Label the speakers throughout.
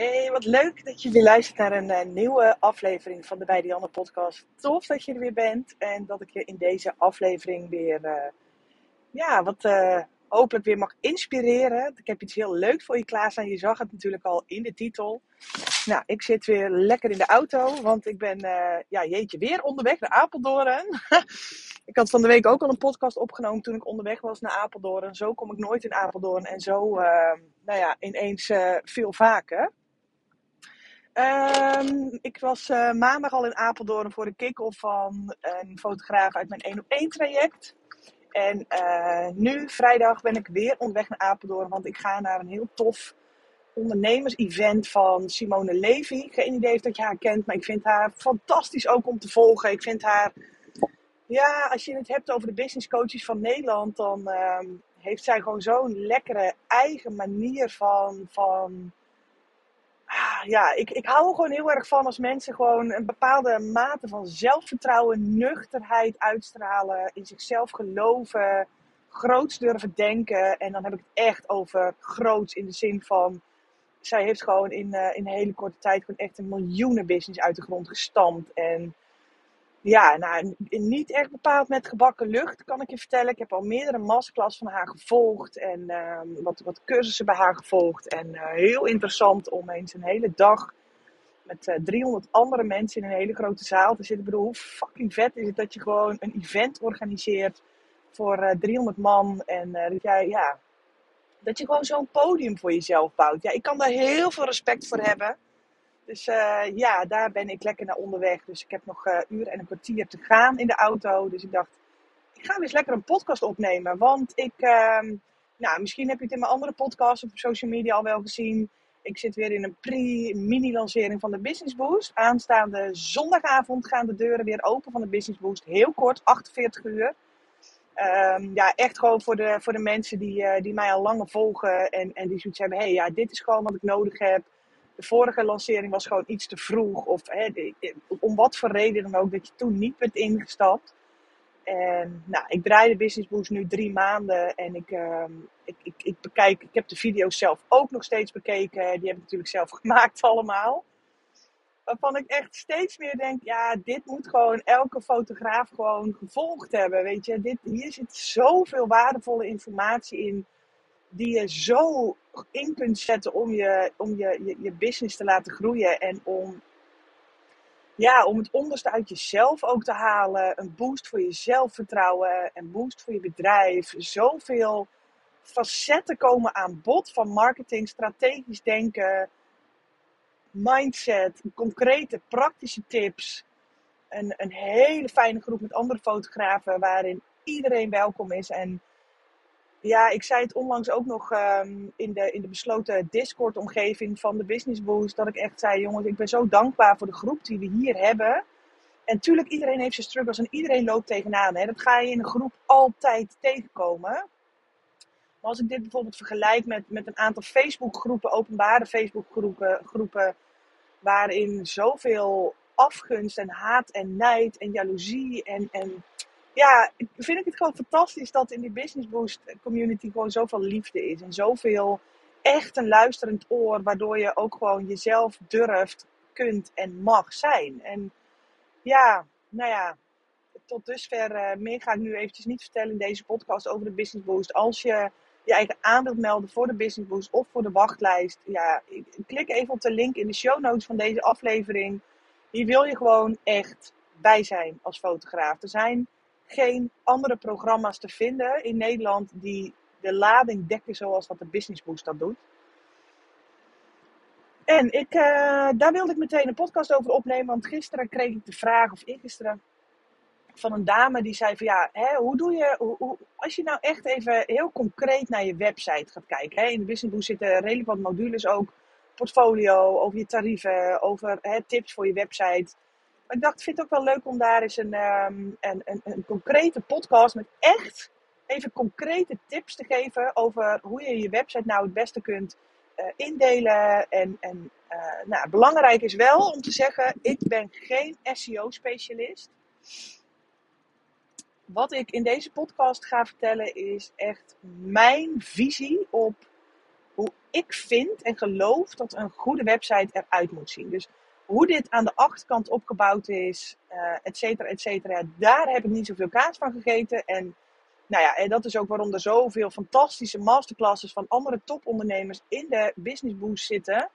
Speaker 1: Hey, wat leuk dat je weer luistert naar een uh, nieuwe aflevering van de Bij Janne podcast. Tof dat je er weer bent en dat ik je in deze aflevering weer, uh, ja, wat uh, hopelijk weer mag inspireren. Ik heb iets heel leuks voor je klaarstaan. Je zag het natuurlijk al in de titel. Nou, ik zit weer lekker in de auto, want ik ben, ja, jeetje, weer onderweg naar Apeldoorn. ik had van de week ook al een podcast opgenomen toen ik onderweg was naar Apeldoorn. Zo kom ik nooit in Apeldoorn en zo, nou ja, ineens veel vaker. Um, ik was uh, maandag al in Apeldoorn voor de kick-off van een fotograaf uit mijn 1 op 1 traject. En uh, nu, vrijdag, ben ik weer onderweg naar Apeldoorn. Want ik ga naar een heel tof ondernemers-event van Simone Levy. Geen idee of dat je haar kent, maar ik vind haar fantastisch ook om te volgen. Ik vind haar, ja, als je het hebt over de business coaches van Nederland, dan uh, heeft zij gewoon zo'n lekkere eigen manier van. van ja, ik, ik hou er gewoon heel erg van als mensen gewoon een bepaalde mate van zelfvertrouwen, nuchterheid uitstralen, in zichzelf geloven, groots durven denken. En dan heb ik het echt over groots in de zin van, zij heeft gewoon in, uh, in een hele korte tijd gewoon echt een miljoenenbusiness uit de grond gestampt. En ja, nou, niet echt bepaald met gebakken lucht, kan ik je vertellen. Ik heb al meerdere masterclass van haar gevolgd en uh, wat, wat cursussen bij haar gevolgd. En uh, heel interessant om eens een hele dag met uh, eh, 300 andere mensen in een hele grote zaal te zitten. Ik bedoel, hoe fucking vet is het dat je gewoon een event organiseert voor 300 man. En dat jij, ja, dat je gewoon zo'n podium voor jezelf bouwt. Ja, ik kan daar heel veel respect voor hebben. Dus uh, ja, daar ben ik lekker naar onderweg. Dus ik heb nog uh, uur en een kwartier te gaan in de auto. Dus ik dacht, ik ga weer eens lekker een podcast opnemen. Want ik, uh, nou, misschien heb je het in mijn andere podcasts of op social media al wel gezien. Ik zit weer in een pre-mini-lancering van de Business Boost. Aanstaande zondagavond gaan de deuren weer open van de Business Boost. Heel kort, 48 uur. Um, ja, echt gewoon voor de, voor de mensen die, uh, die mij al langer volgen. En, en die zoiets hebben, hé, hey, ja, dit is gewoon wat ik nodig heb de vorige lancering was gewoon iets te vroeg. Of hè, om wat voor reden dan ook, dat je toen niet bent ingestapt. En nou, ik draai de Business Boost nu drie maanden. En ik, uh, ik, ik, ik, bekijk, ik heb de video's zelf ook nog steeds bekeken. Die heb ik natuurlijk zelf gemaakt allemaal. Waarvan ik echt steeds meer denk, ja, dit moet gewoon elke fotograaf gewoon gevolgd hebben. Weet je, dit, hier zit zoveel waardevolle informatie in die je zo in kunt zetten om je, om je, je, je business te laten groeien en om, ja, om het onderste uit jezelf ook te halen. Een boost voor je zelfvertrouwen, een boost voor je bedrijf. Zoveel facetten komen aan bod van marketing, strategisch denken, mindset, concrete praktische tips. Een, een hele fijne groep met andere fotografen waarin iedereen welkom is. En ja, ik zei het onlangs ook nog um, in, de, in de besloten Discord-omgeving van de Business Boost. Dat ik echt zei, jongens, ik ben zo dankbaar voor de groep die we hier hebben. En tuurlijk, iedereen heeft zijn struggles en iedereen loopt tegenaan. Hè. Dat ga je in een groep altijd tegenkomen. Maar als ik dit bijvoorbeeld vergelijk met, met een aantal Facebook-groepen, openbare Facebook-groepen, groepen, waarin zoveel afgunst en haat en nijd en jaloezie en, en ja, vind ik het gewoon fantastisch dat in die Business Boost community gewoon zoveel liefde is. En zoveel echt een luisterend oor, waardoor je ook gewoon jezelf durft, kunt en mag zijn. En ja, nou ja, tot dusver uh, meer ga ik nu eventjes niet vertellen in deze podcast over de Business Boost. Als je je eigen aan wilt melden voor de Business Boost of voor de wachtlijst, ja, klik even op de link in de show notes van deze aflevering. Hier wil je gewoon echt bij zijn als fotograaf. Er zijn geen andere programma's te vinden in Nederland die de lading dekken zoals dat de Business Boost dat doet. En ik, uh, daar wilde ik meteen een podcast over opnemen, want gisteren kreeg ik de vraag, of eergisteren, van een dame die zei van ja, hè, hoe doe je, hoe, als je nou echt even heel concreet naar je website gaat kijken. Hè, in de Business Boost zitten wat modules ook, portfolio, over je tarieven, over hè, tips voor je website. Ik dacht, ik vind het ook wel leuk om daar eens een, um, een, een, een, concrete podcast met echt even concrete tips te geven over hoe je je website nou het beste kunt uh, indelen. En, en uh, nou, belangrijk is wel om te zeggen, ik ben geen SEO-specialist. Wat ik in deze podcast ga vertellen is echt mijn visie op hoe ik vind en geloof dat een goede website eruit moet zien. Dus hoe dit aan de achterkant opgebouwd is, uh, et cetera, et cetera, daar heb ik niet zoveel kaas van gegeten. En nou ja, en dat is ook waarom er zoveel fantastische masterclasses van andere topondernemers in de Business Boost zitten.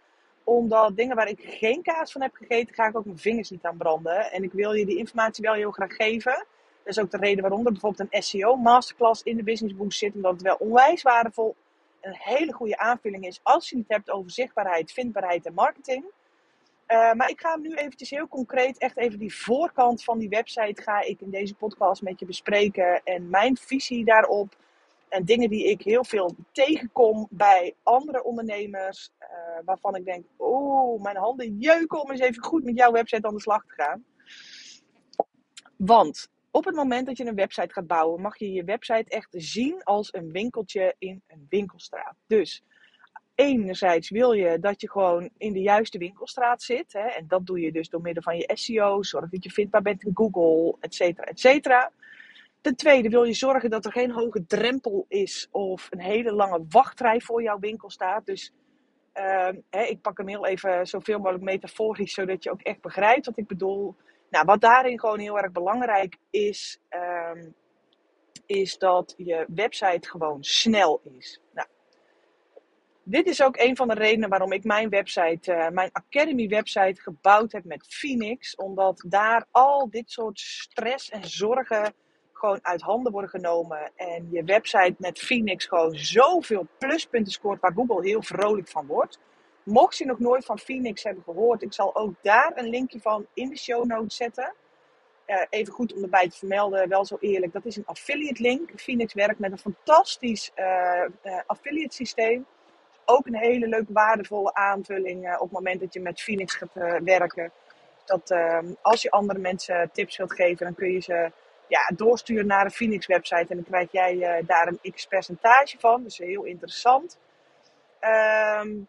Speaker 1: Omdat dingen waar ik geen kaas van heb gegeten, ga ik ook mijn vingers niet aan branden. En ik wil je die informatie wel heel graag geven. Dat is ook de reden waarom er bijvoorbeeld een SEO masterclass in de Business Boost zit. Omdat het wel onwijs waardevol en een hele goede aanvulling is als je het hebt over zichtbaarheid, vindbaarheid en marketing. Uh, maar ik ga nu eventjes heel concreet, echt even die voorkant van die website ga ik in deze podcast met je bespreken. En mijn visie daarop. En dingen die ik heel veel tegenkom bij andere ondernemers. Uh, waarvan ik denk, oh, mijn handen jeuken om eens even goed met jouw website aan de slag te gaan. Want op het moment dat je een website gaat bouwen, mag je je website echt zien als een winkeltje in een winkelstraat. Dus enerzijds wil je dat je gewoon in de juiste winkelstraat zit. Hè, en dat doe je dus door middel van je SEO. Zorg dat je vindbaar bent in Google, et cetera, et cetera. Ten tweede wil je zorgen dat er geen hoge drempel is of een hele lange wachtrij voor jouw winkel staat. Dus uh, hè, ik pak hem heel even zoveel mogelijk metaforisch, zodat je ook echt begrijpt wat ik bedoel. Nou, wat daarin gewoon heel erg belangrijk is, um, is dat je website gewoon snel is. Nou, dit is ook een van de redenen waarom ik mijn website, uh, mijn Academy website gebouwd heb met Phoenix. Omdat daar al dit soort stress en zorgen gewoon uit handen worden genomen. En je website met Phoenix gewoon zoveel pluspunten scoort waar Google heel vrolijk van wordt. Mocht je nog nooit van Phoenix hebben gehoord, ik zal ook daar een linkje van in de show notes zetten. Uh, even goed om erbij te vermelden, wel zo eerlijk, dat is een affiliate link. Phoenix werkt met een fantastisch uh, affiliate systeem ook een hele leuke, waardevolle aanvulling uh, op het moment dat je met Phoenix gaat uh, werken. Dat uh, als je andere mensen tips wilt geven, dan kun je ze ja, doorsturen naar de Phoenix website. En dan krijg jij eh, daar een x percentage van. Dus heel interessant. Um,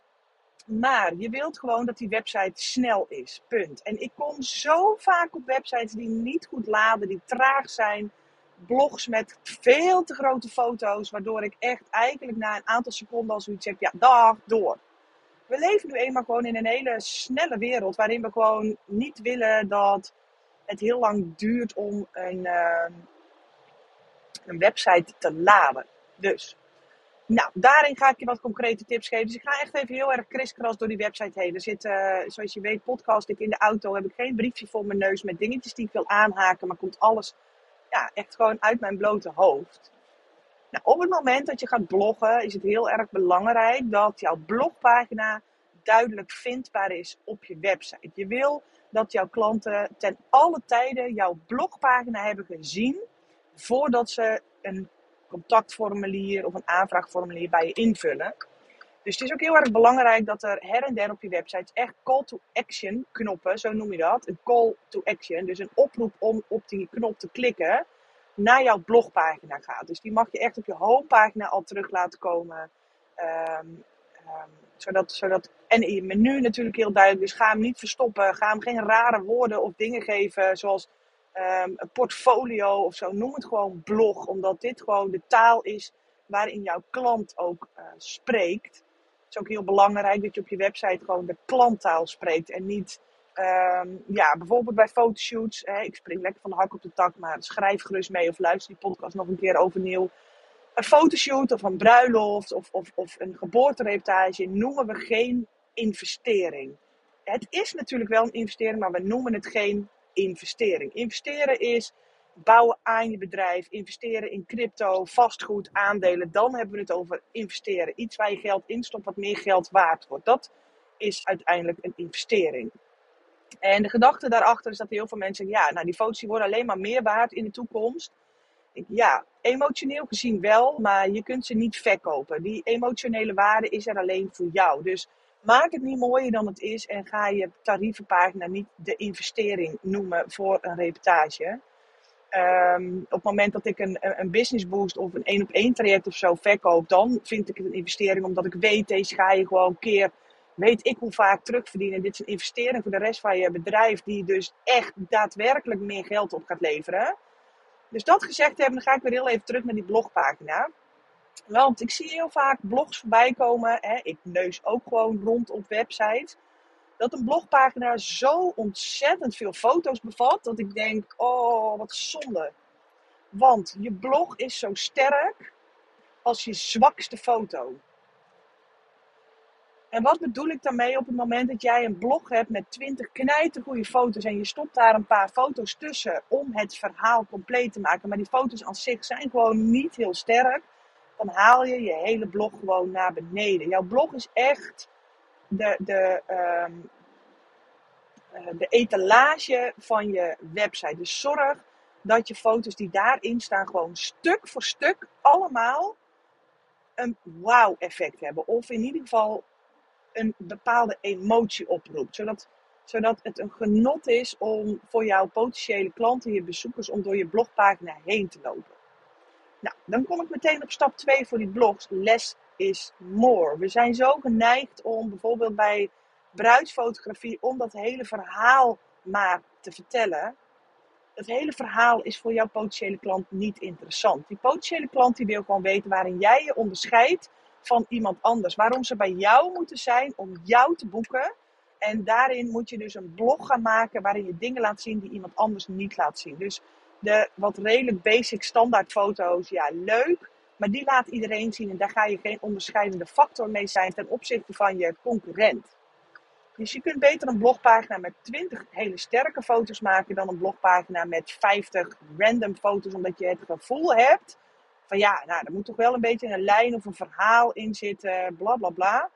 Speaker 1: maar je wilt gewoon dat die website snel is. Punt. En ik kom zo vaak op websites die niet goed laden, die traag zijn blogs met veel te grote foto's, waardoor ik echt eigenlijk na een aantal seconden al zoiets heb, ja, dag, door. We leven nu eenmaal gewoon in een hele snelle wereld, waarin we gewoon niet willen dat het heel lang duurt om een, uh, een website te laden. Dus, nou, daarin ga ik je wat concrete tips geven. Dus ik ga echt even heel erg kriskras door die website heen. Er zit, uh, zoals je weet, podcast ik in de auto, heb ik geen briefje voor mijn neus met dingetjes die ik wil aanhaken, maar komt alles echt gewoon uit mijn blote hoofd. Nou, op het moment dat je gaat bloggen is het heel erg belangrijk dat jouw blogpagina duidelijk vindbaar is op je website. Je wil dat jouw klanten ten alle tijden jouw blogpagina hebben gezien voordat ze een contactformulier of een aanvraagformulier bij je invullen. Dus het is ook heel erg belangrijk dat er her en der op je website echt call to action knoppen, zo noem je dat. Een call to action, dus een oproep om op die knop te klikken, naar jouw blogpagina gaat. Dus die mag je echt op je homepagina al terug laten komen. Um, um, zodat, zodat, en in je menu natuurlijk heel duidelijk. Dus ga hem niet verstoppen. Ga hem geen rare woorden of dingen geven. Zoals um, een portfolio of zo. Noem het gewoon blog. Omdat dit gewoon de taal is waarin jouw klant ook uh, spreekt is ook heel belangrijk dat je op je website gewoon de klanttaal spreekt. En niet, um, ja, bijvoorbeeld bij fotoshoots. Hè, ik spring lekker van de hak op de tak, maar schrijf gerust mee of luister die podcast nog een keer overnieuw. Een fotoshoot of een bruiloft of, of, of een geboortereportage noemen we geen investering. Het is natuurlijk wel een investering, maar we noemen het geen investering. Investeren is bouwen aan je bedrijf, investeren in crypto, vastgoed, aandelen, dan hebben we het over investeren. Iets waar je geld instopt wat meer geld waard wordt. Dat is uiteindelijk een investering. En de gedachte daarachter is dat heel veel mensen zeggen, ja, nou die foto's worden alleen maar meer waard in de toekomst. Ja, emotioneel gezien wel, maar je kunt ze niet verkopen. Die emotionele waarde is er alleen voor jou. Dus maak het niet mooier dan het is en ga je tarievenpagina niet de investering noemen voor een reportage. Um, op het moment dat ik een, een business boost of een één op één traject of zo verkoop, dan vind ik het een investering omdat ik weet, deze ga je gewoon keer, weet ik hoe vaak terugverdienen. Dit is een investering voor de rest van je bedrijf die dus echt daadwerkelijk meer geld op gaat leveren. Dus dat gezegd hebben, dan ga ik weer heel even terug naar die blogpagina. Want ik zie heel vaak blogs voorbij komen. Hè? Ik neus ook gewoon rond op websites. Dat een blogpagina zo ontzettend veel foto's bevat. Dat ik denk, oh wat zonde. Want je blog is zo sterk als je zwakste foto. En wat bedoel ik daarmee op het moment dat jij een blog hebt met 20 knijtergoede foto's en je stopt daar een paar foto's tussen om het verhaal compleet te maken, maar die foto's aan zich zijn gewoon niet heel sterk, dan haal je je hele blog gewoon naar beneden. Jouw blog is echt de, ehm, eh, de etalage van je website. Dus zorg dat je foto's die daarin staan gewoon stuk voor stuk allemaal een wow-effect hebben. Of in ieder geval een bepaalde emotie oproept. Zodat, zodat het een genot is om voor jouw potentiële klanten, je bezoekers, om door je blogpagina heen te lopen. Nou, dan kom ik meteen op stap 2 voor die blogs. Less is more. We zijn zo geneigd om bijvoorbeeld bij bruidsfotografie, om dat hele verhaal maar te vertellen. Het hele verhaal is voor jouw potentiële klant niet interessant. Die potentiële klant die wil gewoon weten waarin jij je onderscheidt van iemand anders. Waarom ze bij jou moeten zijn om jou te boeken. En daarin moet je dus een blog gaan maken waarin je dingen laat zien die iemand anders niet laat zien. Dus de wat redelijk basic standaard foto's, ja leuk. Maar die laat iedereen zien en daar ga je geen onderscheidende factor mee zijn ten opzichte van je concurrent. Dus je kunt beter een blogpagina met 20 hele sterke foto's maken dan een blogpagina met 50 random foto's, omdat je het gevoel hebt van ja, nou, er moet toch wel een beetje een lijn of een verhaal in zitten, bla bla bla.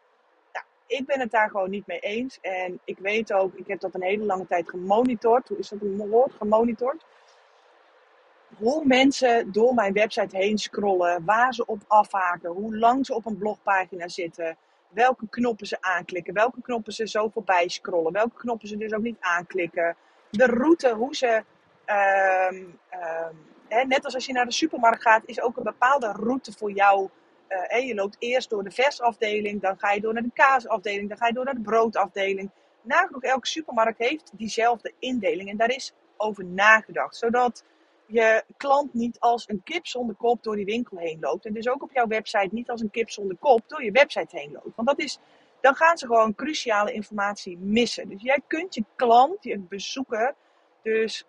Speaker 1: Nou, ik ben het daar gewoon niet mee eens. En ik weet ook, ik heb dat een hele lange tijd gemonitord. Hoe is dat een woord? Gemonitord. Hoe mensen door mijn website heen scrollen, waar ze op afhaken, hoe lang ze op een blogpagina zitten, welke knoppen ze aanklikken, welke knoppen ze zo voorbij scrollen, welke knoppen ze dus ook niet aanklikken. De route, hoe ze um, net als als je naar de supermarkt gaat, is ook een bepaalde route voor jou. Uh, je loopt eerst door de versafdeling, dan ga je door naar de kaasafdeling, dan ga je door naar de broodafdeling. Nagenoeg elke supermarkt heeft diezelfde indeling en daar is over nagedacht. Zodat je klant niet als een kip zonder kop door die winkel heen loopt. En dus ook op jouw website niet als een kip zonder kop door je website heen loopt. Want dat is, dan gaan ze gewoon cruciale informatie missen. Dus jij kunt je klant, je bezoeker, dus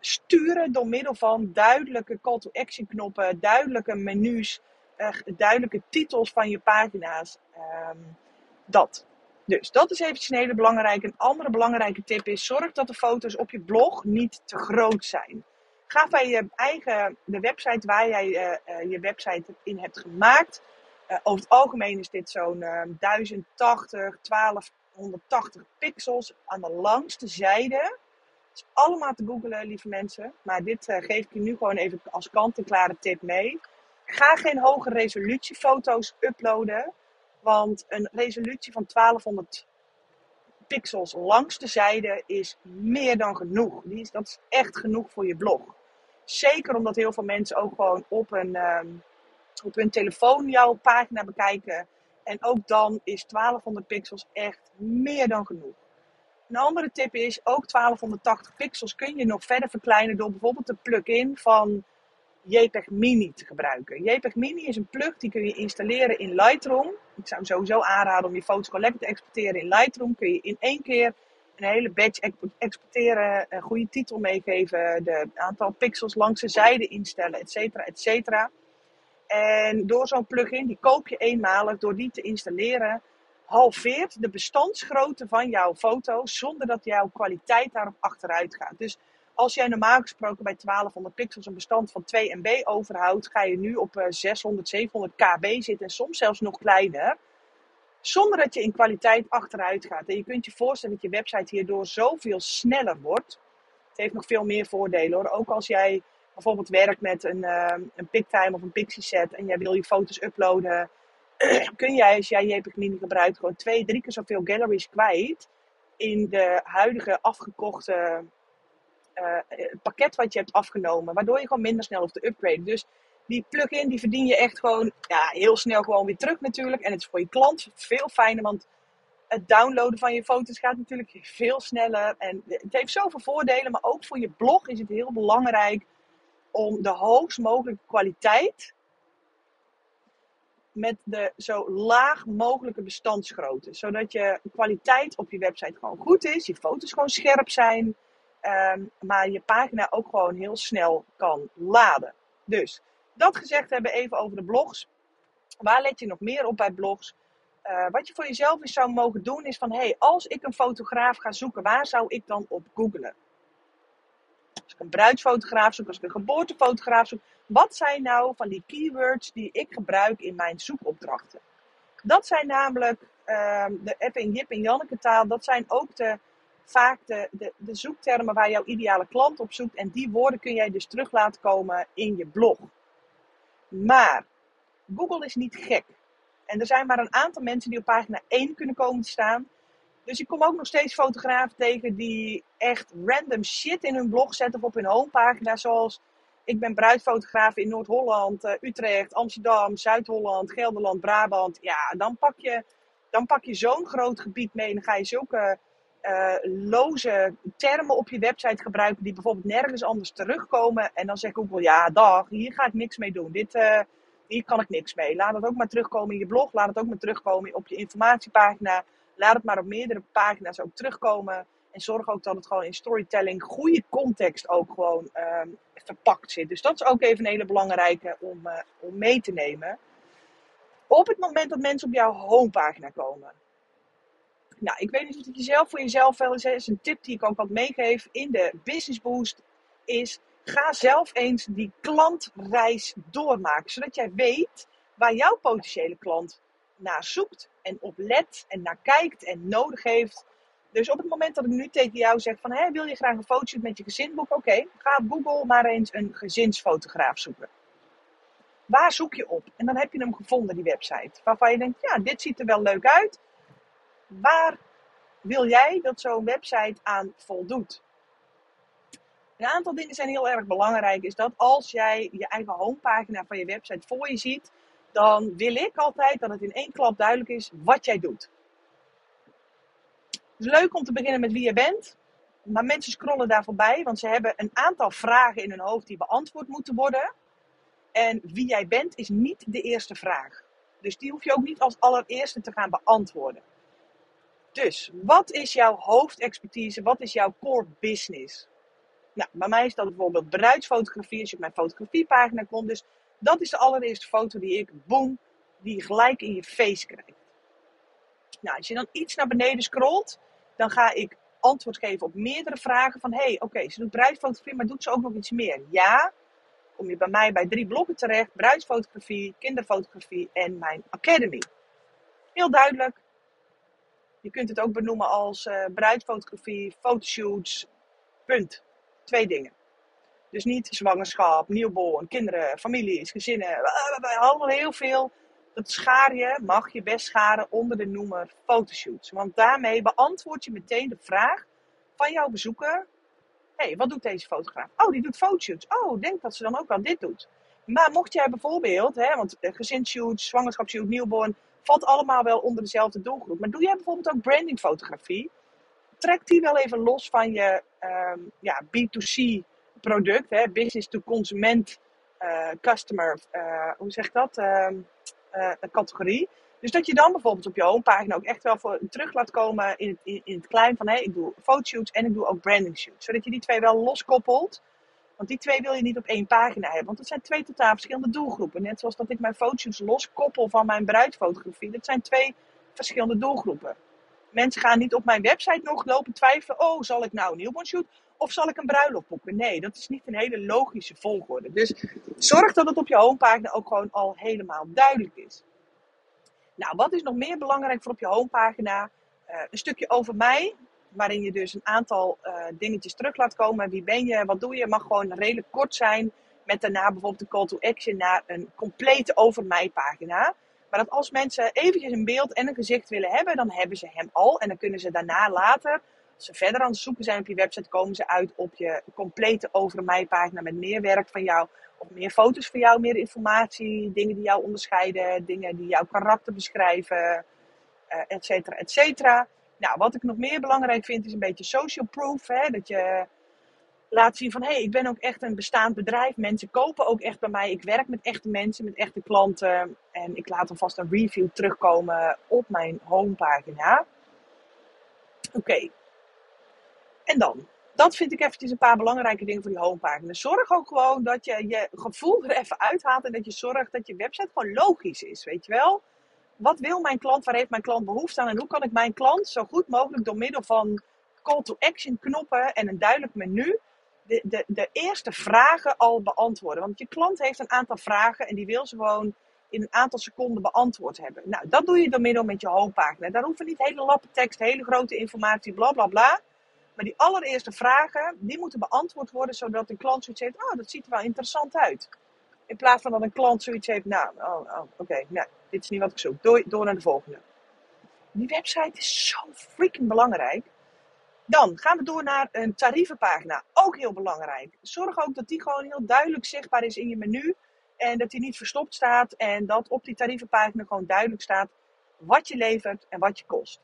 Speaker 1: sturen door middel van duidelijke call to action knoppen, duidelijke menus, uh, duidelijke titels van je pagina's. Ehm, dat. Dus dat is eventjes een hele belangrijke. Een andere belangrijke tip is: zorg dat de foto's op je blog niet te groot zijn. Ga bij je eigen, de website waar jij uh, je website in hebt gemaakt. Uh, over het algemeen is dit zo'n 1080, 1280 pixels aan de langste zijde is allemaal te googlen, lieve mensen. Maar dit geef ik je nu gewoon even als kant-en-klare tip mee. Ga geen hoge resolutiefoto's uploaden. Want een resolutie van 1200 pixels langs de zijde is meer dan genoeg. Die is, dat is echt genoeg voor je blog. Zeker omdat heel veel mensen ook gewoon op, een, um, op hun telefoon jouw pagina bekijken. En ook dan is 1200 pixels echt meer dan genoeg. Een andere tip is, ook 1280 pixels kun je nog verder verkleinen door bijvoorbeeld de plugin van JPEG Mini te gebruiken. JPEG Mini is een plug die kun je installeren in Lightroom. Ik zou hem sowieso aanraden om je foto's lekker te exporteren in Lightroom. Kun je in één keer een hele batch exporteren, een goede titel meegeven, de aantal pixels langs de zijde instellen, et cetera, et cetera. En door zo'n plugin, die koop je eenmalig, door die te installeren, halveert de bestandsgrootte van jouw foto zonder dat jouw kwaliteit daarop achteruit gaat. Dus als jij normaal gesproken bij 1200 pixels een bestand van 2 MB overhoudt, ga je nu op 600, eh, 700 KB zitten en soms zelfs nog kleiner. Zonder dat je in kwaliteit achteruit gaat. En je kunt je voorstellen dat je website hierdoor zoveel sneller wordt. Het heeft nog veel meer voordelen hoor. Ook als jij bijvoorbeeld werkt met een, uh, een PicTime of een Pixie set en jij wil je foto's uploaden kun jij, als jij JPEG Mini gebruikt, gewoon twee, drie keer zoveel galleries kwijt in de huidige afgekochte uh, pakket wat je hebt afgenomen. Waardoor je gewoon minder snel hoeft te upgraden. Dus die plugin die verdien je echt gewoon ja, heel snel gewoon weer terug natuurlijk. En het is voor je klant veel fijner, want het downloaden van je foto's gaat natuurlijk veel sneller. En het heeft zoveel voordelen, maar ook voor je blog is het heel belangrijk om de hoogst mogelijke kwaliteit met de zo laag mogelijke bestandsgrootte. Zodat je kwaliteit op je website gewoon goed is, je foto's gewoon scherp zijn, ehm, maar je pagina ook gewoon heel snel kan laden. Dus dat gezegd hebben, even over de blogs. Waar let je nog meer op bij blogs? Uh, wat je voor jezelf eens zou mogen doen is van, hey, als ik een fotograaf ga zoeken, waar zou ik dan op googlen? Als ik een bruidsfotograaf zoek, als ik een geboortefotograaf zoek, wat zijn nou van die keywords die ik gebruik in mijn zoekopdrachten? Dat zijn namelijk uh, de F en Jip en Janneke taal, dat zijn ook de, vaak de, de zoektermen waar jouw ideale klant op zoekt. En die woorden kun jij dus terug laten komen in je blog. Maar Google is niet gek. En er zijn maar een aantal mensen die op pagina 1 kunnen komen te staan. Dus ik kom ook nog steeds fotografen tegen die echt random shit in hun blog zetten of op hun homepagina. Zoals ik ben bruidfotograaf in Noord-Holland, uh, Utrecht, Amsterdam, Zuid-Holland, Gelderland, Brabant. Ja, dan pak je, dan pak je zo'n groot gebied mee en dan ga je zulke uh, loze termen op je website gebruiken die bijvoorbeeld nergens anders terugkomen. En dan zegt Google, ja dag, hier ga ik niks mee doen. Dit, uh, hier kan ik niks mee. Laat het ook maar terugkomen in je blog. Laat het ook maar terugkomen op je informatiepagina. Laat het maar op meerdere pagina's ook terugkomen. En zorg ook dat het gewoon in storytelling, goede context ook gewoon um, verpakt zit. Dus dat is ook even een hele belangrijke om, uh, om mee te nemen. Op het moment dat mensen op jouw homepagina komen. Nou, ik weet niet of het jezelf voor jezelf wel eens is. Een tip die ik ook wat meegeef in de Business Boost is ga zelf eens die klantreis doormaken. Zodat jij weet waar jouw potentiële klant naar zoekt en op let en naar kijkt en nodig heeft. Dus op het moment dat ik nu tegen jou zeg van hé, wil je graag een fotoshoot met je gezinboek? Oké, ga Google maar eens een gezinsfotograaf zoeken. Waar zoek je op? En dan heb je hem gevonden, die website. Waarvan je denkt, ja, dit ziet er wel leuk uit. Waar wil jij dat zo'n website aan voldoet? Een aantal dingen zijn heel erg belangrijk. Is dat als jij je eigen homepagina van je website voor je ziet, dan wil ik altijd dat het in één klap duidelijk is wat jij doet. Het is leuk om te beginnen met wie je bent. Maar mensen scrollen daar voorbij, want ze hebben een aantal vragen in hun hoofd die beantwoord moeten worden. En wie jij bent is niet de eerste vraag. Dus die hoef je ook niet als allereerste te gaan beantwoorden. Dus, wat is jouw hoofdexpertise? Wat is jouw core business? Nou, bij mij is dat bijvoorbeeld bruidsfotografie, als je op mijn fotografiepagina komt. Dus dat is de allereerste foto die ik, boom, die je gelijk in je face krijgt. Nou, als je dan iets naar beneden scrolt, dan ga ik antwoord geven op meerdere vragen van, hé, hey, oké, ze doet bruidsfotografie, maar doet ze ook nog iets meer? Ja, kom je bij mij bij drie blokken terecht, bruidsfotografie, kinderfotografie en mijn academy. Heel duidelijk. Je kunt het ook benoemen als uh, bruidsfotografie, fotoshoots, punt. Twee dingen. Dus niet zwangerschap, newborn, kinderen, families, gezinnen. Allemaal heel veel. Dat schaar je, mag je best scharen onder de noemer fotoshoots. Want daarmee beantwoord je meteen de vraag van jouw bezoeker. Hé, hey, wat doet deze fotograaf? Oh, die doet fotoshoots. Oh, denk dat ze dan ook wel dit doet. Maar mocht jij bijvoorbeeld, hè, want gezinshoots, zwangerschapsshoot, newborn, valt allemaal wel onder dezelfde doelgroep. Maar doe jij bijvoorbeeld ook brandingfotografie? Trek die wel even los van je um, ja, B2C product, hè, business to consument, uh, customer, uh, hoe zeg ik dat? Uh, categorie. Dus dat je dan bijvoorbeeld op je homepagina ook echt wel voor terug laat komen in het, in, in het klein van hey, ik doe fotoshoots en ik doe ook branding shoots. Zodat je die twee wel loskoppelt. Want die twee wil je niet op één pagina hebben. Want dat zijn twee totaal verschillende doelgroepen. Net zoals dat ik mijn fotoshoots loskoppel van mijn bruidsfotografie. Dat zijn twee verschillende doelgroepen. Mensen gaan niet op mijn website nog lopen twijfelen. Oh, zal ik nou een newborn shoot of zal ik een bruiloft boeken? Nee, dat is niet een hele logische volgorde. Dus zorg dat het op je homepagina ook gewoon al helemaal duidelijk is. Nou, wat is nog meer belangrijk voor op je homepagina? Uh, een stukje over mij, waarin je dus een aantal uh, dingetjes terug laat komen. Wie ben je? Wat doe je? Mag gewoon redelijk kort zijn. Met daarna bijvoorbeeld een call to action naar een complete over mij pagina. Maar dat als mensen eventjes een beeld en een gezicht willen hebben, dan hebben ze hem al. En dan kunnen ze daarna later, als ze verder aan het zoeken zijn op je website, komen ze uit op je complete over mij pagina met meer werk van jou. Of meer foto's van jou, meer informatie, dingen die jou onderscheiden, dingen die jouw karakter beschrijven, uh, et cetera, et cetera. Nou, wat ik nog meer belangrijk vind is een beetje social proof. Hè? Dat je laat zien van hé, hey, ik ben ook echt een bestaand bedrijf. Mensen kopen ook echt bij mij. Ik werk met echte mensen, met echte klanten. En ik laat alvast een review terugkomen op mijn homepagina. Oké. En dan? Dat vind ik eventjes een paar belangrijke dingen voor die homepagina. Zorg ook gewoon dat je je gevoel er even uithaalt. En dat je zorgt dat je website gewoon logisch is. Weet je wel? Wat wil mijn klant? Waar heeft mijn klant behoefte aan? En hoe kan ik mijn klant zo goed mogelijk door middel van call to action knoppen en een duidelijk menu de, de, de eerste vragen al beantwoorden. Want je klant heeft een aantal vragen en die wil ze gewoon in een aantal seconden beantwoord hebben. Nou, dat doe je door middel met je homepagina. Daar hoeven niet hele lappen tekst, hele grote informatie, bla bla bla. Maar die allereerste vragen, die moeten beantwoord worden, zodat de klant zoiets heeft, oh, dat ziet er wel interessant uit. In plaats van dat een klant zoiets heeft, nou, oh, oh oké, nou, dit is niet wat ik zoek. Door, door naar de volgende. Die website is zo freaking belangrijk. Dan gaan we door naar een tarievenpagina. Ook heel belangrijk. Zorg ook dat die gewoon heel duidelijk zichtbaar is in je menu. En dat die niet verstopt staat. En dat op die tarievenpagina gewoon duidelijk staat wat je levert en wat je kost.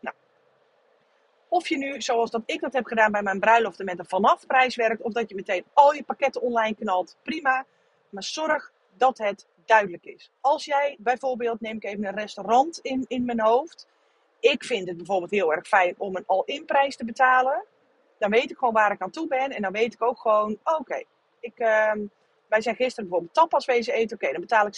Speaker 1: Nou, of je nu, zoals dat ik dat heb gedaan bij mijn bruiloften, met een vanaf prijs werkt. Of dat je meteen al je pakketten online knalt. Prima. Maar zorg dat het duidelijk is. Als jij bijvoorbeeld, neem ik even een restaurant in, in mijn hoofd ik vind het bijvoorbeeld heel erg fijn om een all-in prijs te betalen. Dan weet ik gewoon waar ik aan toe ben. En dan weet ik ook gewoon, oké, ik, uh, wij zijn gisteren bijvoorbeeld tapas wezen eten. Oké, dan betaal ik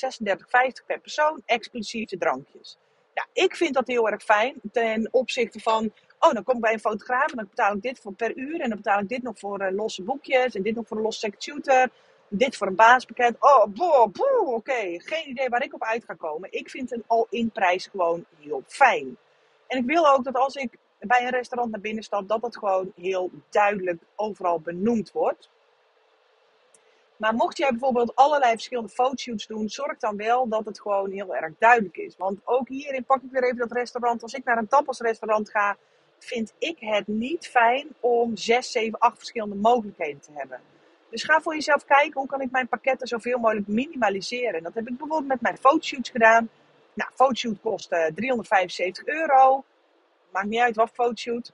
Speaker 1: 36,50 per persoon, exclusief de drankjes. Ja, ik vind dat heel erg fijn ten opzichte van, oh, dan kom ik bij een fotograaf en dan betaal ik dit voor per uur. En dan betaal ik dit nog voor uh, losse boekjes en dit nog voor een losse shooter. Dit voor een basispakket. Oh, boh, boh, oké. Geen idee waar ik op uit ga komen. Ik vind een all-in prijs gewoon heel fijn. En ik wil ook dat als ik bij een restaurant naar binnen stap, dat dat gewoon heel duidelijk overal benoemd wordt. Maar mocht jij bijvoorbeeld allerlei verschillende fotoshoots doen, zorg dan wel dat het gewoon heel erg duidelijk is. Want ook hierin pak ik weer even dat restaurant. Als ik naar een tapasrestaurant ga, vind ik het niet fijn om 6, 7, 8 verschillende mogelijkheden te hebben. Dus ga voor jezelf kijken hoe kan ik mijn pakketten zoveel mogelijk minimaliseren. En dat heb ik bijvoorbeeld met mijn fotoshoots gedaan. Nou, fotoshoot kost 375 eh, euro. Maakt niet uit wat fotoshoot.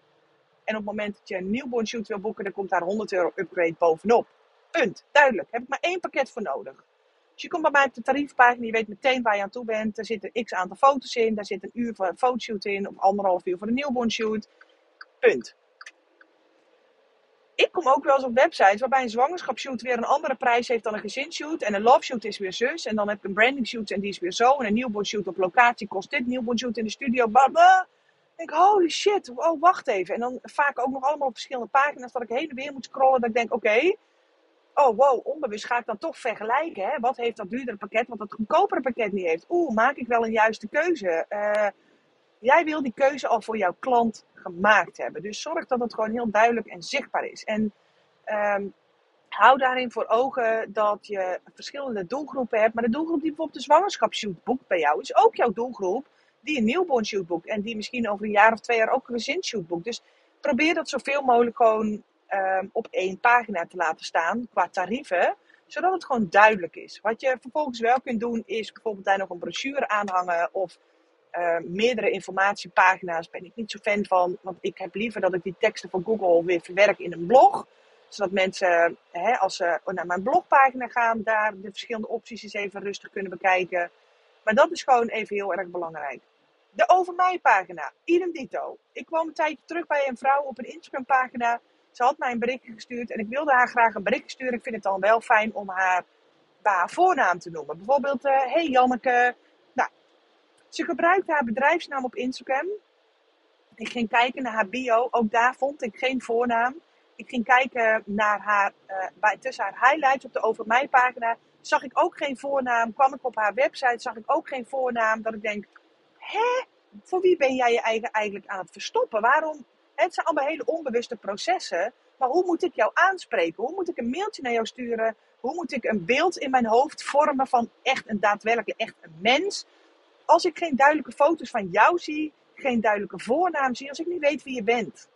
Speaker 1: En op het moment dat je een newborn shoot wil boeken, dan komt daar 100 euro upgrade bovenop. Punt. Duidelijk. Heb ik maar één pakket voor nodig. Dus je komt bij mij op de tariefpagina, je weet meteen waar je aan toe bent. Er zitten x aantal foto's in, daar zit een uur voor een fotoshoot in, of anderhalf uur voor een newborn shoot. Punt ik kom ook wel eens op websites waarbij een zwangerschapsshoot weer een andere prijs heeft dan een gezinsshoot. En een love shoot is weer zus. En dan heb ik een branding shoot en die is weer zo. En een newborn shoot op locatie kost dit. Newborn shoot in de studio, bla Ik denk, holy shit, oh wacht even. En dan vaak ook nog allemaal op verschillende pagina's dat ik heen en weer moet scrollen. Dat ik denk, oké, oh wow, onbewust ga ik dan toch vergelijken. Hè? Wat heeft dat duurdere pakket, wat dat goedkopere pakket niet heeft? Oeh, maak ik wel een juiste keuze? Uh, jij wil die keuze al voor jouw klant gemaakt hebben. Dus zorg dat het gewoon heel duidelijk en zichtbaar is. En um, hou daarin voor ogen dat je verschillende doelgroepen hebt. Maar de doelgroep die bijvoorbeeld de zwangerschapsshoot boekt bij jou, is ook jouw doelgroep die een newborn shoot boekt. En die misschien over een jaar of twee jaar ook een gezinsshoot boekt. Dus probeer dat zoveel mogelijk gewoon um, op één pagina te laten staan qua tarieven zodat het gewoon duidelijk is. Wat je vervolgens wel kunt doen, is bijvoorbeeld daar nog een brochure aanhangen of uh, meerdere informatiepagina's ben ik niet zo fan van. Want ik heb liever dat ik die teksten van Google weer verwerk in een blog. Zodat mensen, hè, als ze naar mijn blogpagina gaan, daar de verschillende opties eens even rustig kunnen bekijken. Maar dat is gewoon even heel erg belangrijk. De over mij pagina, idem dito. Ik kwam een tijdje terug bij een vrouw op een Instagram pagina. Ze had mij een berichtje gestuurd en ik wilde haar graag een berichtje sturen. Ik vind het dan wel fijn om haar haar voornaam te noemen. Bijvoorbeeld, uh, hey Janneke, ze gebruikte haar bedrijfsnaam op Instagram. Ik ging kijken naar haar bio. Ook daar vond ik geen voornaam. Ik ging kijken naar haar, uh, bij, tussen haar highlights op de Over Mij pagina. Zag ik ook geen voornaam. Kwam ik op haar website, zag ik ook geen voornaam. Dat ik denk, hè? Voor wie ben jij je eigen eigenlijk aan het verstoppen? Waarom? Het zijn allemaal hele onbewuste processen. Maar hoe moet ik jou aanspreken? Hoe moet ik een mailtje naar jou sturen? Hoe moet ik een beeld in mijn hoofd vormen van echt een daadwerkelijk echt een mens? Als ik geen duidelijke foto's van jou zie, geen duidelijke voornaam zie, als ik niet weet wie je bent.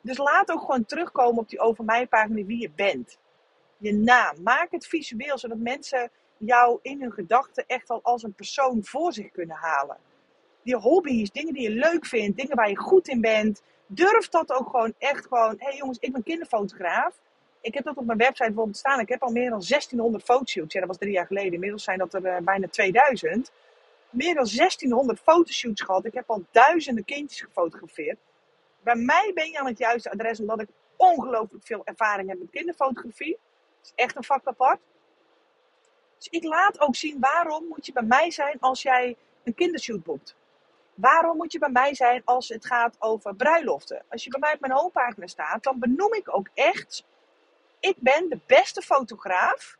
Speaker 1: Dus laat ook gewoon terugkomen op die over mij pagina wie je bent. Je naam. Maak het visueel, zodat mensen jou in hun gedachten echt al als een persoon voor zich kunnen halen. Die hobby's, dingen die je leuk vindt, dingen waar je goed in bent, Durf dat ook gewoon echt gewoon. Hé hey jongens, ik ben kinderfotograaf. Ik heb dat op mijn website bijvoorbeeld staan. Ik heb al meer dan 1600 fotoshoots. Ja, dat was drie jaar geleden. Inmiddels zijn dat er uh, bijna 2000. Meer dan 1600 fotoshoots gehad. Ik heb al duizenden kindjes gefotografeerd. Bij mij ben je aan het juiste adres omdat ik ongelooflijk veel ervaring heb met kinderfotografie. Dat is echt een vak apart. Dus ik laat ook zien waarom moet je bij mij zijn als jij een kindershoot boekt. Waarom moet je bij mij zijn als het gaat over bruiloften? Als je bij mij op mijn homepagina staat, dan benoem ik ook echt: ik ben de beste fotograaf.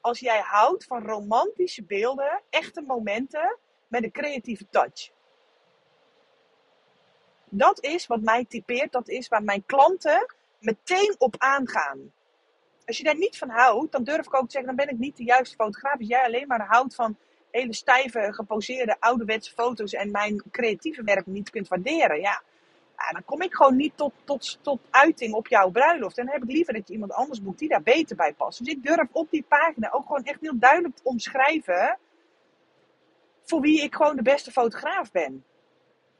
Speaker 1: Als jij houdt van romantische beelden, echte momenten met een creatieve touch. Dat is wat mij typeert, dat is waar mijn klanten meteen op aangaan. Als je daar niet van houdt, dan durf ik ook te zeggen, dan ben ik niet de juiste fotograaf. Als jij alleen maar houdt van hele stijve, geposeerde, ouderwetse foto's en mijn creatieve werk niet kunt waarderen, ja, dan kom ik gewoon niet tot, tot, tot uiting op jouw bruiloft. En dan heb ik liever dat je iemand anders boekt die daar beter bij past. Dus ik durf op die pagina ook gewoon echt heel duidelijk te omschrijven voor wie ik gewoon de beste fotograaf ben.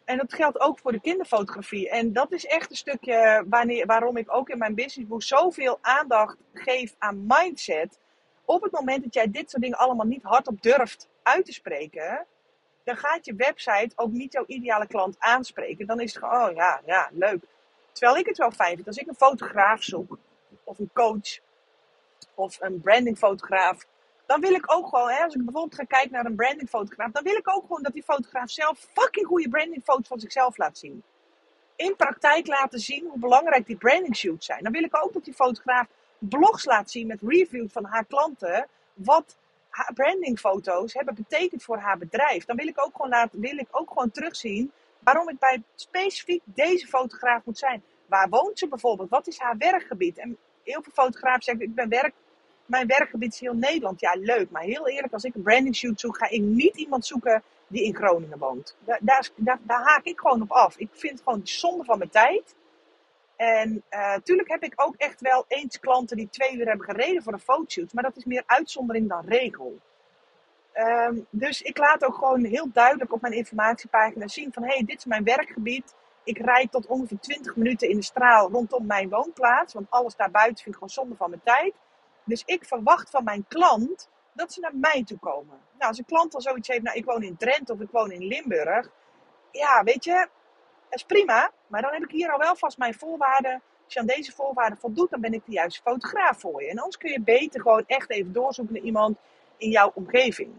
Speaker 1: En dat geldt ook voor de kinderfotografie. En dat is echt een stukje wanneer, waarom ik ook in mijn businessboek zoveel aandacht geef aan mindset. Op het moment dat jij dit soort dingen allemaal niet hardop durft uit te spreken, dan gaat je website ook niet jouw ideale klant aanspreken. Dan is het gewoon, oh ja, ja, leuk. Terwijl ik het wel fijn vind. Als ik een fotograaf zoek, of een coach, of een brandingfotograaf, dan wil ik ook gewoon, als ik bijvoorbeeld ga kijken naar een brandingfotograaf, dan wil ik ook gewoon dat die fotograaf zelf fucking goede brandingfoto's van zichzelf laat zien. In praktijk laten zien hoe belangrijk die branding shoots zijn. Dan wil ik ook dat die fotograaf blogs laat zien met reviews van haar klanten. Wat brandingfoto's hebben betekend voor haar bedrijf. Dan wil ik ook gewoon, laten, wil ik ook gewoon terugzien waarom ik bij specifiek deze fotograaf moet zijn. Waar woont ze bijvoorbeeld? Wat is haar werkgebied? En heel veel fotografen zeggen, ik ben werk, mijn werkgebied is heel Nederland. Ja, leuk. Maar heel eerlijk, als ik een branding shoot zoek, ga ik niet iemand zoeken die in Groningen woont. Daar, daar, haak ik gewoon op af. Ik vind het gewoon zonde van mijn tijd. En natuurlijk uh, heb ik ook echt wel eens klanten die twee uur hebben gereden voor een fotoshoot. Maar dat is meer uitzondering dan regel. Um, dus ik laat ook gewoon heel duidelijk op mijn informatiepagina zien van... hé, hey, dit is mijn werkgebied. Ik rijd tot ongeveer 20 minuten in de straal rondom mijn woonplaats. Want alles daarbuiten vind ik gewoon zonde van mijn tijd. Dus ik verwacht van mijn klant dat ze naar mij toe komen. Nou, als een klant al zoiets heeft, nou ik woon in Drenthe of ik woon in Limburg. Ja, weet je, dat is prima. Maar dan heb ik hier al wel vast mijn voorwaarden. Als je aan deze voorwaarden voldoet, dan ben ik de juiste fotograaf voor je. En anders kun je beter gewoon echt even doorzoeken naar iemand in jouw omgeving.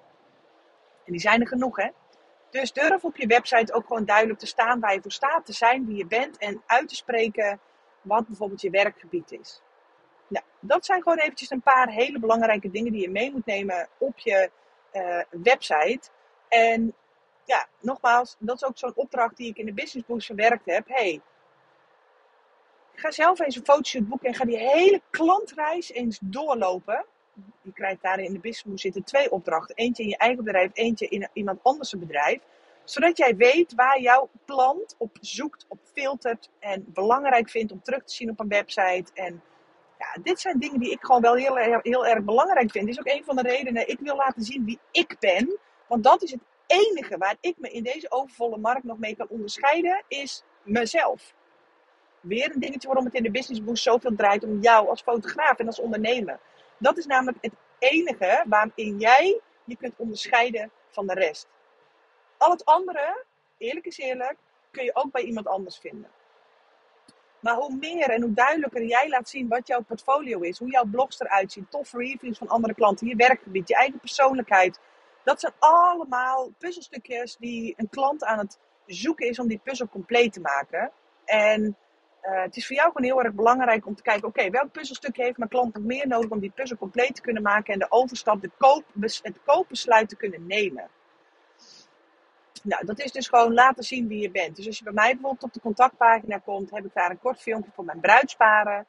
Speaker 1: En die zijn er genoeg, hè? Dus durf op je website ook gewoon duidelijk te staan waar je voor staat, te zijn wie je bent en uit te spreken wat bijvoorbeeld je werkgebied is. Nou, dat zijn gewoon eventjes een paar hele belangrijke dingen die je mee moet nemen op je uh, website. En ja, nogmaals, dat is ook zo'n opdracht die ik in de Business Boost verwerkt heb. Hey, ga zelf eens een fotoshoot boeken en ga die hele klantreis eens doorlopen. Je krijgt daarin in de Business Boost zitten twee opdrachten. Eentje in je eigen bedrijf, eentje in iemand anders bedrijf. Zodat jij weet waar jouw klant op zoekt, op filtert en belangrijk vindt om terug te zien op een website. En ja, dit zijn dingen die ik gewoon wel heel, heel, heel erg belangrijk vind. Dit is ook een van de redenen. Ik wil laten zien wie ik ben. Want dat is het enige waar ik me in deze overvolle markt nog mee kan onderscheiden, is mezelf. Weer een dingetje waarom het in de Business Boost zoveel draait om jou als fotograaf en als ondernemer. Dat is namelijk het enige waarin jij je kunt onderscheiden van de rest. Al het andere, eerlijk is eerlijk, kun je ook bij iemand anders vinden. Maar hoe meer en hoe duidelijker jij laat zien wat jouw portfolio is, hoe jouw blogs eruit zien, toffe reviews van andere klanten, je werkgebied, je eigen persoonlijkheid. Dat zijn allemaal puzzelstukjes die een klant aan het zoeken is om die puzzel compleet te maken. En uh, het is voor jou gewoon heel erg belangrijk om te kijken, oké, welk puzzelstukje heeft mijn klant nog meer nodig om die puzzel compleet te kunnen maken en de overstap, de koop, het koopbesluit te kunnen nemen. Nou, dat is dus gewoon laten zien wie je bent. Dus als je bij mij bijvoorbeeld op de contactpagina komt, heb ik daar een kort filmpje voor mijn bruidsparen.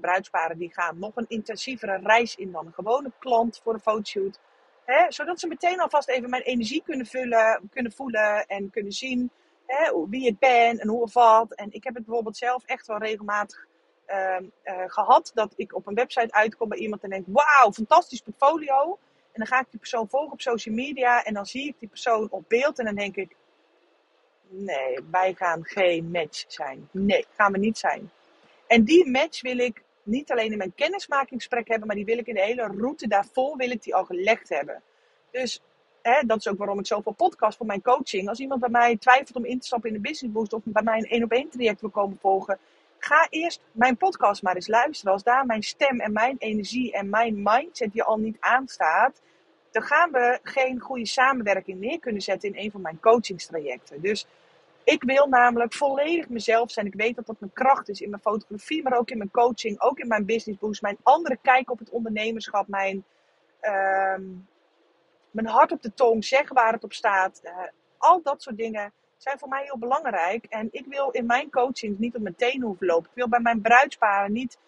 Speaker 1: Bruidsparen die gaan nog een intensievere reis in dan een gewone klant voor een fotoshoot. Hè, zodat ze meteen alvast even mijn energie kunnen, vullen, kunnen voelen en kunnen zien hè, wie ik ben en hoe of wat. En ik heb het bijvoorbeeld zelf echt wel regelmatig uh, uh, gehad dat ik op een website uitkom bij iemand en denk: Wauw, fantastisch portfolio. En dan ga ik die persoon volgen op social media en dan zie ik die persoon op beeld en dan denk ik, Nee, wij gaan geen match zijn. Nee, gaan we niet zijn. En die match wil ik niet alleen in mijn kennismakingsgesprek hebben, maar die wil ik in de hele route daarvoor wil ik die al gelegd hebben. Dus hè, dat is ook waarom ik zoveel podcast voor mijn coaching. Als iemand bij mij twijfelt om in te stappen in de business boost of bij mij een één op één traject wil komen volgen, ga eerst mijn podcast maar eens luisteren. Als daar mijn stem en mijn energie en mijn mindset je al niet aanstaat, dan gaan we geen goede samenwerking neer kunnen zetten in een van mijn coachingstrajecten. Dus ik wil namelijk volledig mezelf zijn. Ik weet dat dat mijn kracht is in mijn fotografie, maar ook in mijn coaching, ook in mijn business boost, mijn andere kijk op het ondernemerschap, mijn, ehm, mijn hart op de tong, zeggen waar het op staat. Uh, al dat soort dingen zijn voor mij heel belangrijk. En ik wil in mijn coaching niet op mijn tenen hoeven lopen. Ik wil bij mijn bruidsparen niet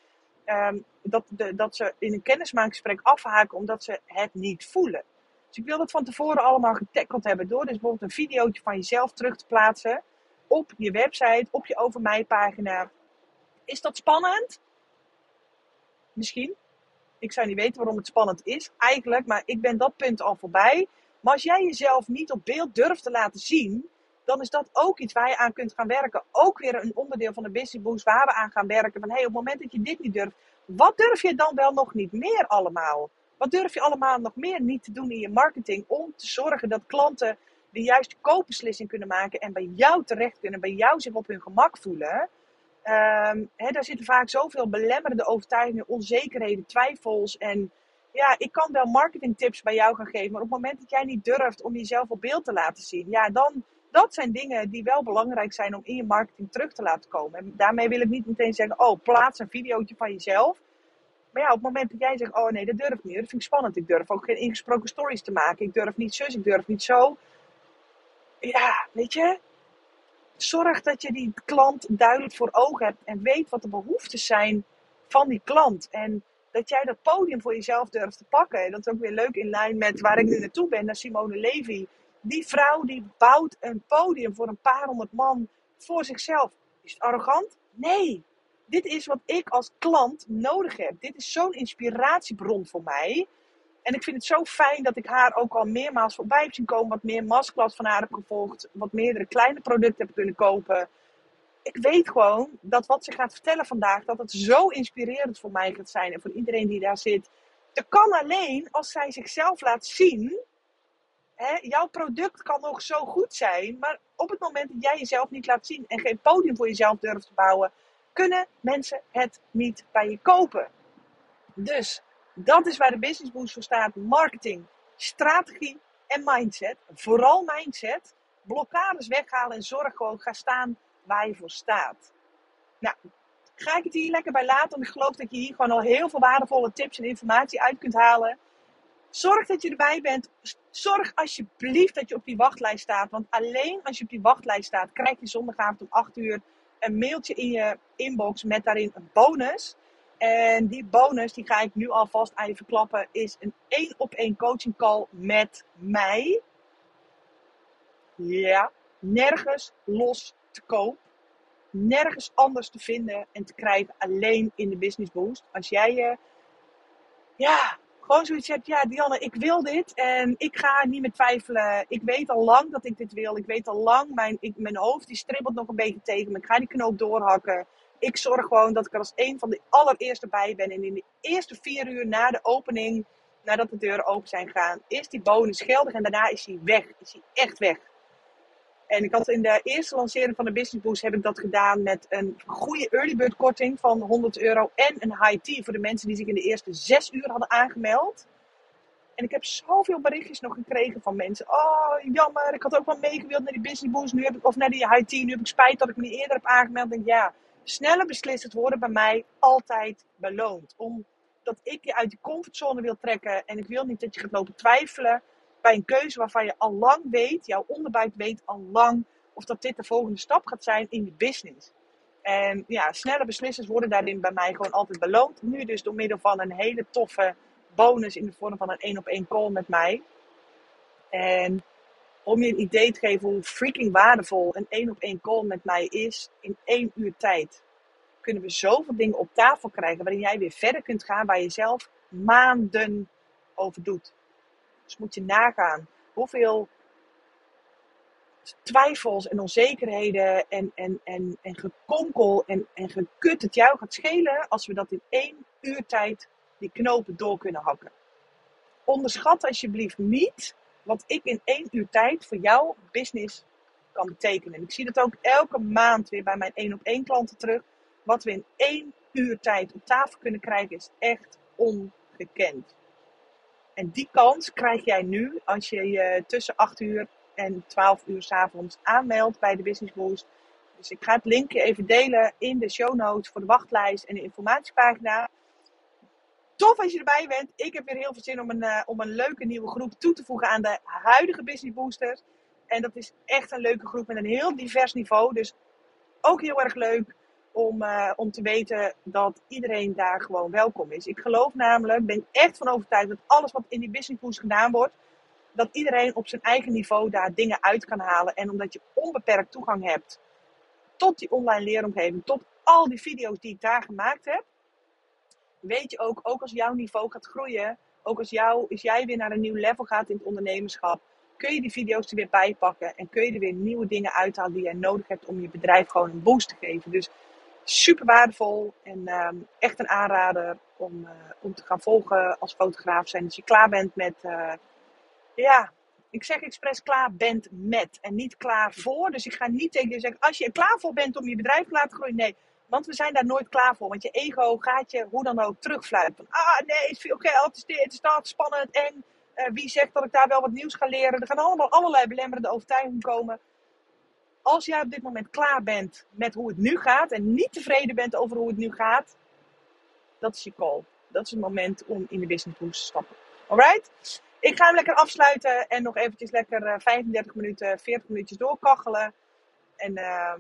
Speaker 1: um, dat, de, dat ze in een kennismakingsgesprek afhaken omdat ze het niet voelen. Dus ik wil dat van tevoren allemaal getackeld hebben door dus bijvoorbeeld een videootje van jezelf terug te plaatsen op je website, op je over mij pagina. Is dat spannend? Misschien. Ik zou niet weten waarom het spannend is eigenlijk, maar ik ben dat punt al voorbij. Maar als jij jezelf niet op beeld durft te laten zien, dan is dat ook iets waar je aan kunt gaan werken. Ook weer een onderdeel van de Business Boost waar we aan gaan werken. Van hey, op het moment dat je dit niet durft, wat durf je dan wel nog niet meer allemaal? Wat durf je allemaal nog meer niet te doen in je marketing om te zorgen dat klanten de juiste koopbeslissing kunnen maken en bij jou terecht kunnen, bij jou zich op hun gemak voelen? Um, daar zitten vaak zoveel belemmerende overtuigingen, onzekerheden, twijfels. En ja, ik kan wel marketingtips bij jou gaan geven, maar op het moment dat jij niet durft om jezelf op beeld te laten zien, ja, dan dat zijn dingen die wel belangrijk zijn om in je marketing terug te laten komen. En daarmee wil ik niet meteen zeggen, oh, plaats een videootje van jezelf. Ja, op het moment dat jij zegt, oh nee, dat durf ik niet. Dat vind ik spannend. Ik durf ook geen ingesproken stories te maken. Ik durf niet zus, ik durf niet zo. Ja, weet je. Zorg dat je die klant duidelijk voor ogen hebt. En weet wat de behoeften zijn van die klant. En dat jij dat podium voor jezelf durft te pakken. En dat is ook weer leuk in lijn met waar ik nu naartoe ben, naar Simone Levy. Die vrouw die bouwt een podium voor een paar honderd man voor zichzelf. Is het arrogant? Nee. Dit is wat ik als klant nodig heb. Dit is zo'n inspiratiebron voor mij. En ik vind het zo fijn dat ik haar ook al meermaals voorbij heb zien komen. Wat meer masterclass van haar heb gevolgd. Wat meerdere kleine producten heb kunnen kopen. Ik weet gewoon dat wat ze gaat vertellen vandaag, dat het zo inspirerend voor mij gaat zijn. En voor iedereen die daar zit. Dat kan alleen als zij zichzelf laat zien hè, jouw product kan nog zo goed zijn, maar op het moment dat jij jezelf niet laat zien en geen podium voor jezelf durft te bouwen, kunnen mensen het niet bij je kopen. Dus dat is waar de Business Boost voor staat: marketing, strategie en mindset. Vooral mindset. Blokkades weghalen en zorg gewoon, ga staan waar je voor staat. Nou, ga ik het hier lekker bij laten, want ik geloof dat je hier gewoon al heel veel waardevolle tips en informatie uit kunt halen. Zorg dat je erbij bent. Zorg alsjeblieft dat je op die wachtlijst staat. Want alleen als je op die wachtlijst staat, krijg je zondagavond om 8 uur een mailtje in je inbox met daarin een bonus. En die bonus, die ga ik nu alvast aan je verklappen, is een één op één coaching call met mij. Ja, nergens los te koop. Nergens anders te vinden en te krijgen, alleen in de Business Boost. Als jij je ja, gewoon zoiets hebt, ja Dianne, ik wil dit en ik ga niet meer twijfelen. Ik weet al lang dat ik dit wil. Ik weet al lang, mijn, ik, mijn hoofd die stribbelt nog een beetje tegen me. Ik ga die knoop doorhakken. Ik zorg gewoon dat ik er als een van de allereerste bij ben. En in de eerste vier uur na de opening, nadat de deuren open zijn gaan, is die bonus geldig en daarna is hij weg. Is hij echt weg. En ik had in de eerste lancering van de Business Boost heb ik dat gedaan met een goede early bird korting van 100 euro en een high tea voor de mensen die zich in de eerste zes uur hadden aangemeld. En ik heb zoveel berichtjes nog gekregen van mensen. Oh, jammer, ik had ook wel meegewild naar die Business Boost, nu heb ik, of naar die high tea. Nu heb ik spijt dat ik me niet eerder heb aangemeld. Denk, ja, sneller beslissend worden bij mij altijd beloond. Omdat ik je uit die comfortzone wil trekken en ik wil niet dat je gaat lopen twijfelen bij een keuze waarvan je al lang weet, jouw onderbuik weet al lang of dat dit de volgende stap gaat zijn in je business. En ja, snelle beslissers worden daarin bij mij gewoon altijd beloond. Nu dus door middel van een hele toffe bonus in de vorm van een één op één call met mij. En om je een idee te geven hoe freaking waardevol een één op één call met mij is, in één uur tijd kunnen we zoveel dingen op tafel krijgen waarin jij weer verder kunt gaan waar je zelf maanden over doet. Dus moet je nagaan hoeveel twijfels en onzekerheden en, en, en, en gekonkel en, en gekut het jou gaat schelen als we dat in één uur tijd die knopen door kunnen hakken. Onderschat alsjeblieft niet wat ik in één uur tijd voor jouw business kan betekenen. En ik zie dat ook elke maand weer bij mijn één op één klanten terug. Wat we in één uur tijd op tafel kunnen krijgen is echt ongekend. En die kans krijg jij nu als je je tussen 8 uur en 12 uur s avonds aanmeldt bij de Business Boost. Dus ik ga het linkje even delen in de show notes voor de wachtlijst en de informatiepagina. Tof als je erbij bent. Ik heb weer heel veel zin om een, uh, om een leuke nieuwe groep toe te voegen aan de huidige Business Boosters. En dat is echt een leuke groep met een heel divers niveau. Dus ook heel erg leuk om, uh, om te weten dat iedereen daar gewoon welkom is. Ik geloof namelijk, ben echt van overtuigd dat alles wat in die Business Boost gedaan wordt, dat iedereen op zijn eigen niveau daar dingen uit kan halen. En omdat je onbeperkt toegang hebt tot die online leeromgeving, tot al die video's die ik daar gemaakt heb, weet je ook, ook als jouw niveau gaat groeien, ook als, als jij weer naar een nieuw level gaat in het ondernemerschap, kun je die video's er weer bij pakken en kun je er weer nieuwe dingen uithalen die jij nodig hebt om je bedrijf gewoon een boost te geven. Dus super waardevol en ehm, echt een aanrader om, uh, om te gaan volgen als fotograaf zijn. Als je klaar bent met, uh, ja, ik zeg expres klaar bent met en niet klaar voor. Dus ik ga niet tegen je zeggen, als je er klaar voor bent om je bedrijf te laten groeien, nee. Want we zijn daar nooit klaar voor. Want je ego gaat je hoe dan ook terugfluiten. Ah nee, het is veel geld, het is is dat, spannend, eng. Uh, wie zegt dat ik daar wel wat nieuws ga leren? Er gaan allemaal allerlei belemmerende overtuigingen komen. Als jij op dit moment klaar bent met hoe het nu gaat en niet tevreden bent over hoe het nu gaat, dat is je call. Dat is het moment om in de business boost te stappen. Alright? Ik ga hem lekker afsluiten en nog eventjes lekker uh, 35 minuten, 40 minuutjes doorkachelen. En uh,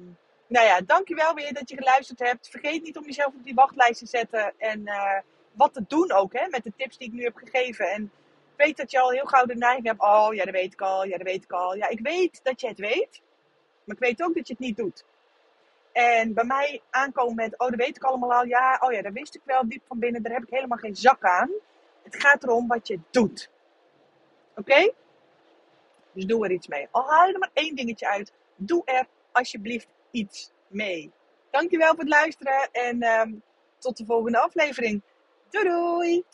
Speaker 1: nou ja, dankjewel weer dat je geluisterd hebt. Vergeet niet om jezelf op die wachtlijst te zetten en uh, wat te doen ook hè, met de tips die ik nu heb gegeven. En weet dat je al heel gauw de neiging hebt. Oh ja, dat weet ik al. Ja, dat weet ik al. Ja, ik weet dat je het weet. Maar ik weet ook dat je het niet doet. En bij mij aankomen met, oh, dat weet ik allemaal al. Ja, oh ja, dat wist ik wel diep van binnen. Daar heb ik helemaal geen zak aan. Het gaat erom wat je doet. Oké? Dus doe er iets mee. Al haal er maar één dingetje uit. Doe er alsjeblieft iets mee. Dankjewel voor het luisteren en um, tot de volgende aflevering. Doei doei!